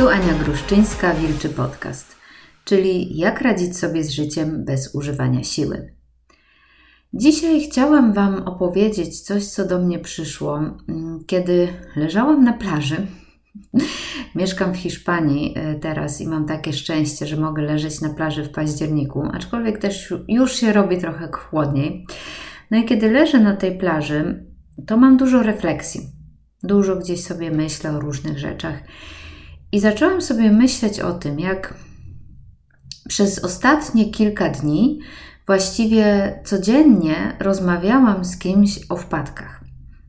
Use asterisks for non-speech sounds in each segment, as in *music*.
Tu Ania Gruszczyńska, Wilczy Podcast, czyli jak radzić sobie z życiem bez używania siły. Dzisiaj chciałam Wam opowiedzieć coś, co do mnie przyszło, mm, kiedy leżałam na plaży. *laughs* Mieszkam w Hiszpanii e, teraz i mam takie szczęście, że mogę leżeć na plaży w październiku, aczkolwiek też już się robi trochę chłodniej. No i kiedy leżę na tej plaży, to mam dużo refleksji. Dużo gdzieś sobie myślę o różnych rzeczach. I zaczęłam sobie myśleć o tym, jak przez ostatnie kilka dni właściwie codziennie rozmawiałam z kimś o wpadkach.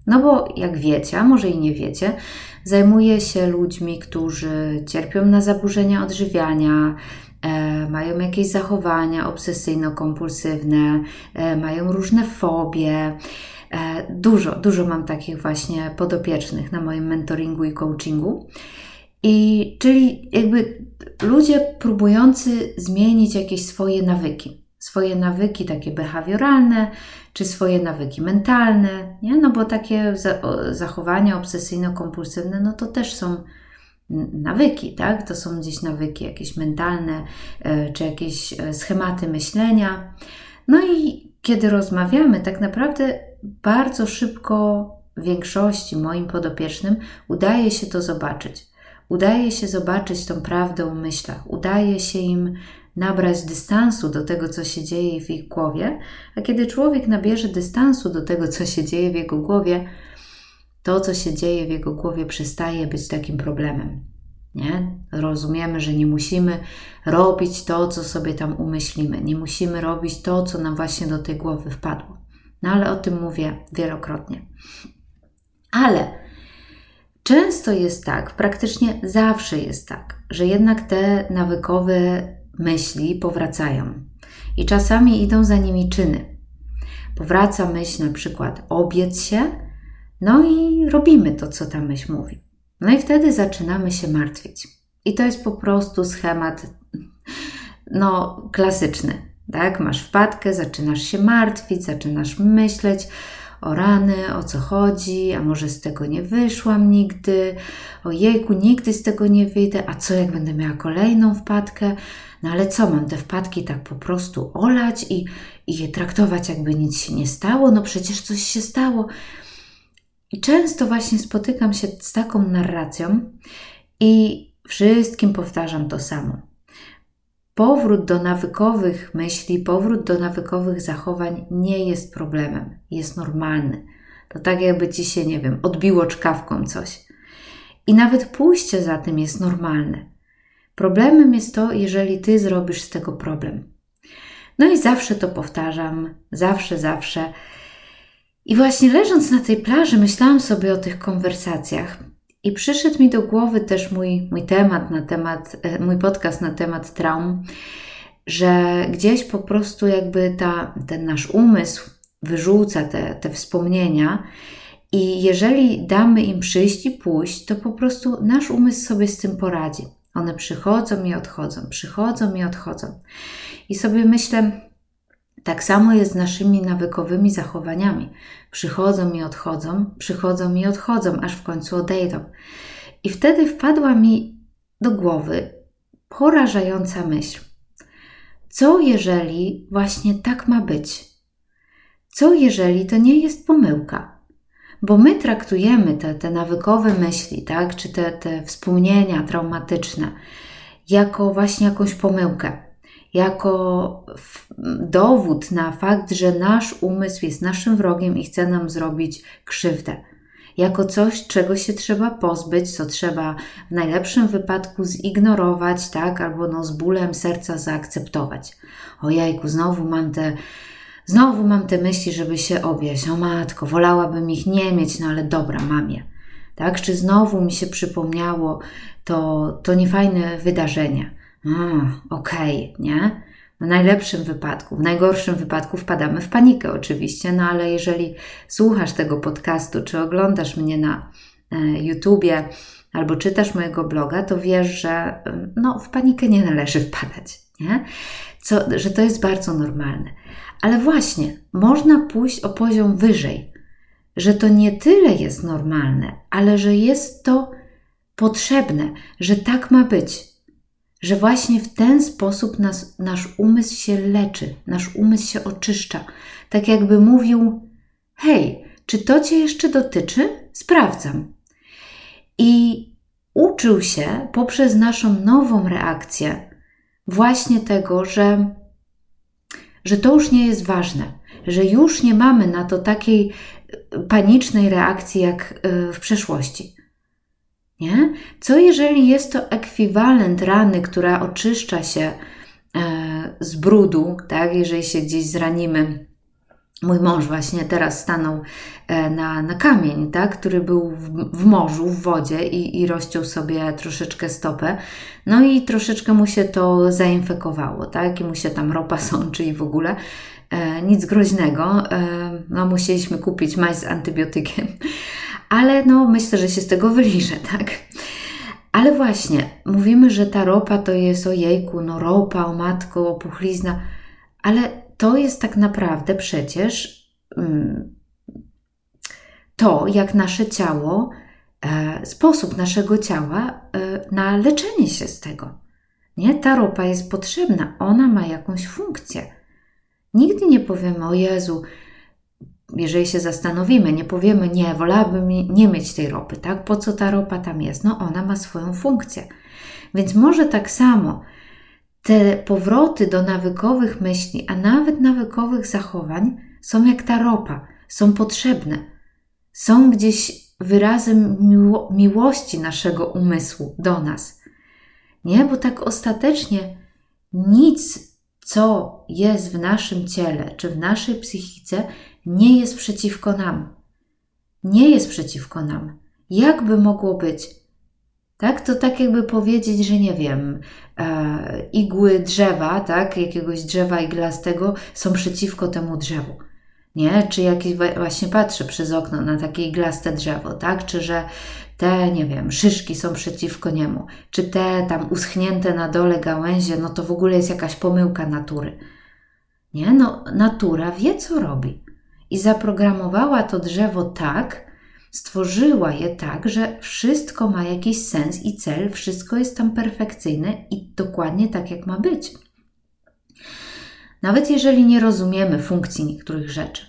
No bo jak wiecie, a może i nie wiecie, zajmuję się ludźmi, którzy cierpią na zaburzenia odżywiania, e, mają jakieś zachowania obsesyjno-kompulsywne, e, mają różne fobie. E, dużo, dużo mam takich właśnie podopiecznych na moim mentoringu i coachingu. I czyli jakby ludzie próbujący zmienić jakieś swoje nawyki, swoje nawyki takie behawioralne, czy swoje nawyki mentalne, nie? No bo takie zachowania obsesyjno-kompulsywne, no to też są nawyki, tak? To są gdzieś nawyki jakieś mentalne, e, czy jakieś e, schematy myślenia. No i kiedy rozmawiamy, tak naprawdę bardzo szybko większości moim podopiecznym udaje się to zobaczyć. Udaje się zobaczyć tą prawdę w myślach, udaje się im nabrać dystansu do tego, co się dzieje w ich głowie, a kiedy człowiek nabierze dystansu do tego, co się dzieje w jego głowie, to, co się dzieje w jego głowie, przestaje być takim problemem. Nie? Rozumiemy, że nie musimy robić to, co sobie tam umyślimy, nie musimy robić to, co nam właśnie do tej głowy wpadło. No ale o tym mówię wielokrotnie. Ale Często jest tak, praktycznie zawsze jest tak, że jednak te nawykowe myśli powracają i czasami idą za nimi czyny. Powraca myśl na przykład obiec się, no i robimy to, co ta myśl mówi. No i wtedy zaczynamy się martwić. I to jest po prostu schemat, no, klasyczny. Tak? Masz wpadkę, zaczynasz się martwić, zaczynasz myśleć, o rany, o co chodzi, a może z tego nie wyszłam nigdy, o jejku, nigdy z tego nie wyjdę, a co jak będę miała kolejną wpadkę, no ale co, mam te wpadki tak po prostu olać i, i je traktować jakby nic się nie stało, no przecież coś się stało. I często właśnie spotykam się z taką narracją i wszystkim powtarzam to samo powrót do nawykowych myśli, powrót do nawykowych zachowań nie jest problemem, jest normalny. To tak jakby ci się, nie wiem, odbiło czkawką coś. I nawet pójście za tym jest normalne. Problemem jest to, jeżeli ty zrobisz z tego problem. No i zawsze to powtarzam, zawsze, zawsze. I właśnie leżąc na tej plaży, myślałam sobie o tych konwersacjach i przyszedł mi do głowy też mój, mój temat na temat, e, mój podcast na temat traum, że gdzieś po prostu jakby ta, ten nasz umysł wyrzuca te, te wspomnienia i jeżeli damy im przyjść i pójść, to po prostu nasz umysł sobie z tym poradzi. One przychodzą i odchodzą, przychodzą i odchodzą. I sobie myślę, tak samo jest z naszymi nawykowymi zachowaniami. Przychodzą i odchodzą, przychodzą i odchodzą, aż w końcu odejdą. I wtedy wpadła mi do głowy porażająca myśl. Co jeżeli właśnie tak ma być? Co jeżeli to nie jest pomyłka? Bo my traktujemy te, te nawykowe myśli, tak, czy te, te wspomnienia traumatyczne, jako właśnie jakąś pomyłkę jako dowód na fakt, że nasz umysł jest naszym wrogiem i chce nam zrobić krzywdę. Jako coś, czego się trzeba pozbyć, co trzeba w najlepszym wypadku zignorować, tak, albo no z bólem serca zaakceptować. O jajku, znowu mam te, znowu mam te myśli, żeby się obieść. O matko, wolałabym ich nie mieć, no ale dobra, mam je. Tak, czy znowu mi się przypomniało to, to niefajne wydarzenie okej, okay, nie? W najlepszym wypadku, w najgorszym wypadku wpadamy w panikę oczywiście, no ale jeżeli słuchasz tego podcastu, czy oglądasz mnie na e, YouTubie, albo czytasz mojego bloga, to wiesz, że no, w panikę nie należy *laughs* wpadać, nie? Co, że to jest bardzo normalne. Ale właśnie, można pójść o poziom wyżej, że to nie tyle jest normalne, ale że jest to potrzebne, że tak ma być, że właśnie w ten sposób nas, nasz umysł się leczy, nasz umysł się oczyszcza. Tak jakby mówił: Hej, czy to Cię jeszcze dotyczy? Sprawdzam. I uczył się poprzez naszą nową reakcję właśnie tego, że, że to już nie jest ważne, że już nie mamy na to takiej panicznej reakcji jak e, w przeszłości. Nie? Co jeżeli jest to ekwiwalent rany, która oczyszcza się e, z brudu, tak? jeżeli się gdzieś zranimy Mój mąż właśnie teraz stanął e, na, na kamień, tak, który był w, w morzu, w wodzie i, i rozciął sobie troszeczkę stopę. No i troszeczkę mu się to zainfekowało, tak, i mu się tam ropa *laughs* sączy i w ogóle. E, nic groźnego. E, no, musieliśmy kupić maj z antybiotykiem, ale no, myślę, że się z tego wyliże, *laughs* tak. Ale właśnie, mówimy, że ta ropa to jest o jejku, no ropa, o matko, o puchlizna, ale to jest tak naprawdę przecież mm, to, jak nasze ciało, e, sposób naszego ciała e, na leczenie się z tego. Nie? Ta ropa jest potrzebna, ona ma jakąś funkcję. Nigdy nie powiemy, o Jezu, jeżeli się zastanowimy, nie powiemy, nie, wolałabym nie mieć tej ropy, tak? Po co ta ropa tam jest? No, ona ma swoją funkcję. Więc może tak samo te powroty do nawykowych myśli, a nawet nawykowych zachowań są jak ta ropa, są potrzebne. Są gdzieś wyrazem miło miłości naszego umysłu do nas. Nie, bo tak ostatecznie nic, co jest w naszym ciele czy w naszej psychice, nie jest przeciwko nam. Nie jest przeciwko nam. Jakby mogło być? tak? To tak jakby powiedzieć, że nie wiem, e, igły drzewa, tak? Jakiegoś drzewa iglastego są przeciwko temu drzewu. Nie? Czy jakieś, właśnie patrzę przez okno na takie iglaste drzewo, tak? Czy że te, nie wiem, szyszki są przeciwko niemu, czy te tam uschnięte na dole gałęzie, no to w ogóle jest jakaś pomyłka natury. Nie? No, natura wie, co robi. I zaprogramowała to drzewo tak, Stworzyła je tak, że wszystko ma jakiś sens i cel, wszystko jest tam perfekcyjne i dokładnie tak, jak ma być. Nawet jeżeli nie rozumiemy funkcji niektórych rzeczy.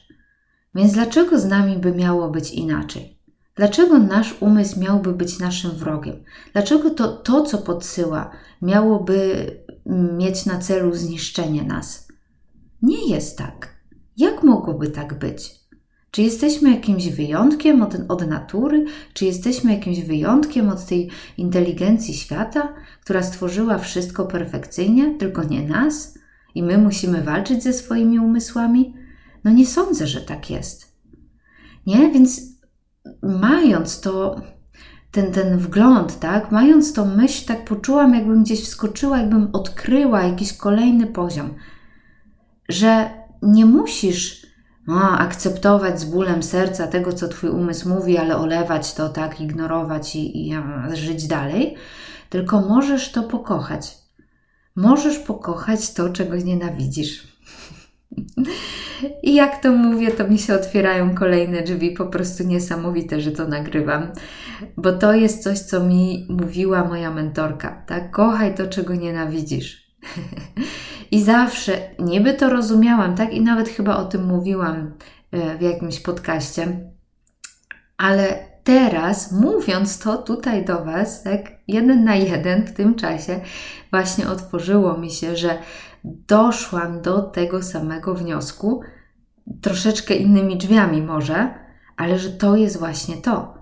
Więc dlaczego z nami by miało być inaczej? Dlaczego nasz umysł miałby być naszym wrogiem? Dlaczego to, to co podsyła, miałoby mieć na celu zniszczenie nas? Nie jest tak. Jak mogłoby tak być? Czy jesteśmy jakimś wyjątkiem od, od natury? Czy jesteśmy jakimś wyjątkiem od tej inteligencji świata, która stworzyła wszystko perfekcyjnie, tylko nie nas? I my musimy walczyć ze swoimi umysłami? No nie sądzę, że tak jest. Nie? Więc mając to, ten, ten wgląd, tak, mając tą myśl, tak poczułam, jakbym gdzieś wskoczyła, jakbym odkryła jakiś kolejny poziom, że nie musisz no, akceptować z bólem serca tego, co Twój umysł mówi, ale olewać to, tak, ignorować i, i żyć dalej, tylko możesz to pokochać. Możesz pokochać to, czego nienawidzisz. *laughs* I jak to mówię, to mi się otwierają kolejne drzwi, po prostu niesamowite, że to nagrywam, bo to jest coś, co mi mówiła moja mentorka, tak? Kochaj to, czego nienawidzisz. *laughs* I zawsze niby to rozumiałam, tak? I nawet chyba o tym mówiłam e, w jakimś podcaście, ale teraz, mówiąc to tutaj do Was, tak, jeden na jeden w tym czasie, właśnie otworzyło mi się, że doszłam do tego samego wniosku, troszeczkę innymi drzwiami może, ale że to jest właśnie to.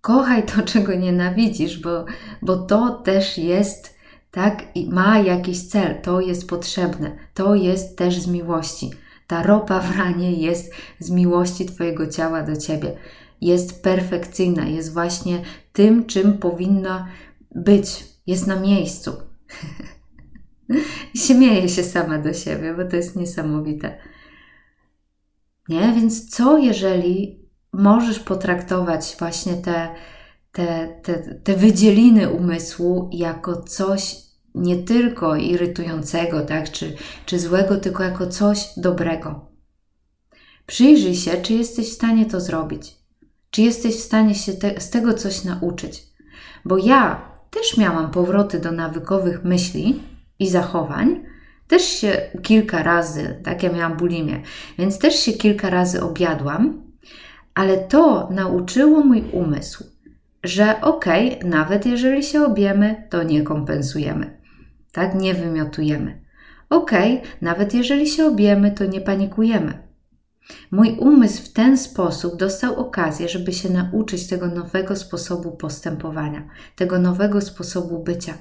Kochaj to, *laughs* czego nienawidzisz, bo, bo to też jest tak? I ma jakiś cel, to jest potrzebne, to jest też z miłości. Ta ropa w ranie jest z miłości Twojego ciała do Ciebie. Jest perfekcyjna, jest właśnie tym, czym powinna być, jest na miejscu. *laughs* Śmieję się sama do siebie, bo to jest niesamowite. Nie? Więc co jeżeli możesz potraktować właśnie te te, te, te wydzieliny umysłu jako coś nie tylko irytującego, tak, czy, czy złego, tylko jako coś dobrego. Przyjrzyj się, czy jesteś w stanie to zrobić. Czy jesteś w stanie się te, z tego coś nauczyć. bo ja też miałam powroty do nawykowych myśli i zachowań, też się kilka razy, tak ja miałam bulimię, więc też się kilka razy objadłam, ale to nauczyło mój umysł, że okej, okay, nawet jeżeli się objemy, to nie kompensujemy, tak, nie wymiotujemy. Okej, okay, nawet jeżeli się objemy, to nie panikujemy. Mój umysł w ten sposób dostał okazję, żeby się nauczyć tego nowego sposobu postępowania, tego nowego sposobu bycia.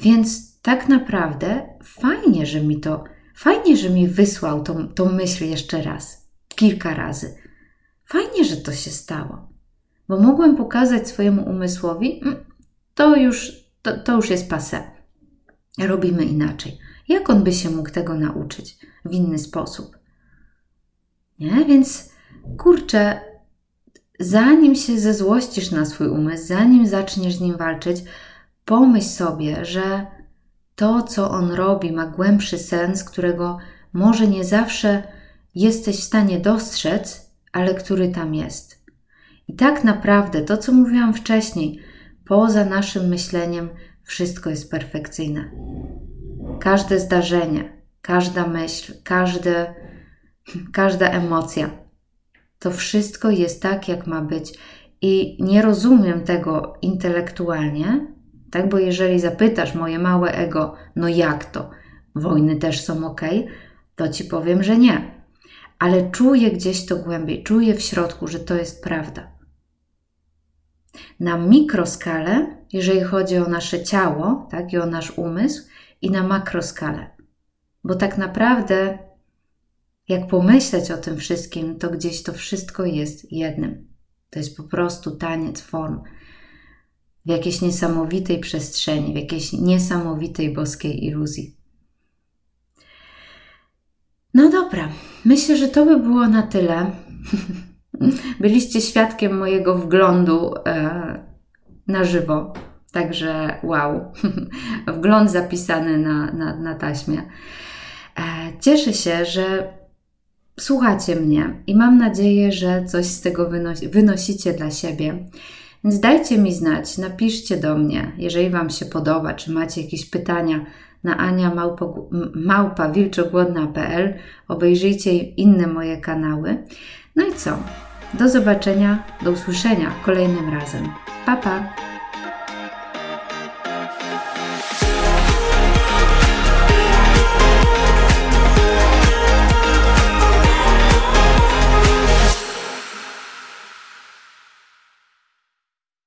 Więc tak naprawdę fajnie, że mi to, fajnie, że mi wysłał tą, tą myśl jeszcze raz, kilka razy. Fajnie, że to się stało, bo mogłem pokazać swojemu umysłowi, mm, to już, to, to już jest pase. Robimy inaczej. Jak on by się mógł tego nauczyć w inny sposób? Nie? Więc kurczę, zanim się zezłościsz na swój umysł, zanim zaczniesz z nim walczyć, pomyśl sobie, że to, co on robi, ma głębszy sens, którego może nie zawsze jesteś w stanie dostrzec, ale który tam jest. I tak naprawdę to, co mówiłam wcześniej, poza naszym myśleniem, wszystko jest perfekcyjne. Każde zdarzenie, każda myśl, każde każda emocja. To wszystko jest tak, jak ma być. I nie rozumiem tego intelektualnie, tak? Bo jeżeli zapytasz moje małe ego, no jak to? Wojny też są ok? To ci powiem, że nie. Ale czuję gdzieś to głębiej, czuję w środku, że to jest prawda. Na mikroskalę, jeżeli chodzi o nasze ciało, tak, i o nasz umysł, i na makroskalę. Bo tak naprawdę jak pomyśleć o tym wszystkim, to gdzieś to wszystko jest jednym. To jest po prostu taniec form w jakiejś niesamowitej przestrzeni, w jakiejś niesamowitej boskiej iluzji. No dobra, myślę, że to by było na tyle. *laughs* Byliście świadkiem mojego wglądu e, na żywo, także wow, *laughs* wgląd zapisany na, na, na taśmie. E, cieszę się, że słuchacie mnie i mam nadzieję, że coś z tego wynosi, wynosicie dla siebie. Więc dajcie mi znać, napiszcie do mnie, jeżeli Wam się podoba, czy macie jakieś pytania na ania małpa wilczogłodna.pl. Obejrzyjcie inne moje kanały. No i co? Do zobaczenia, do usłyszenia kolejnym razem. Pa, pa!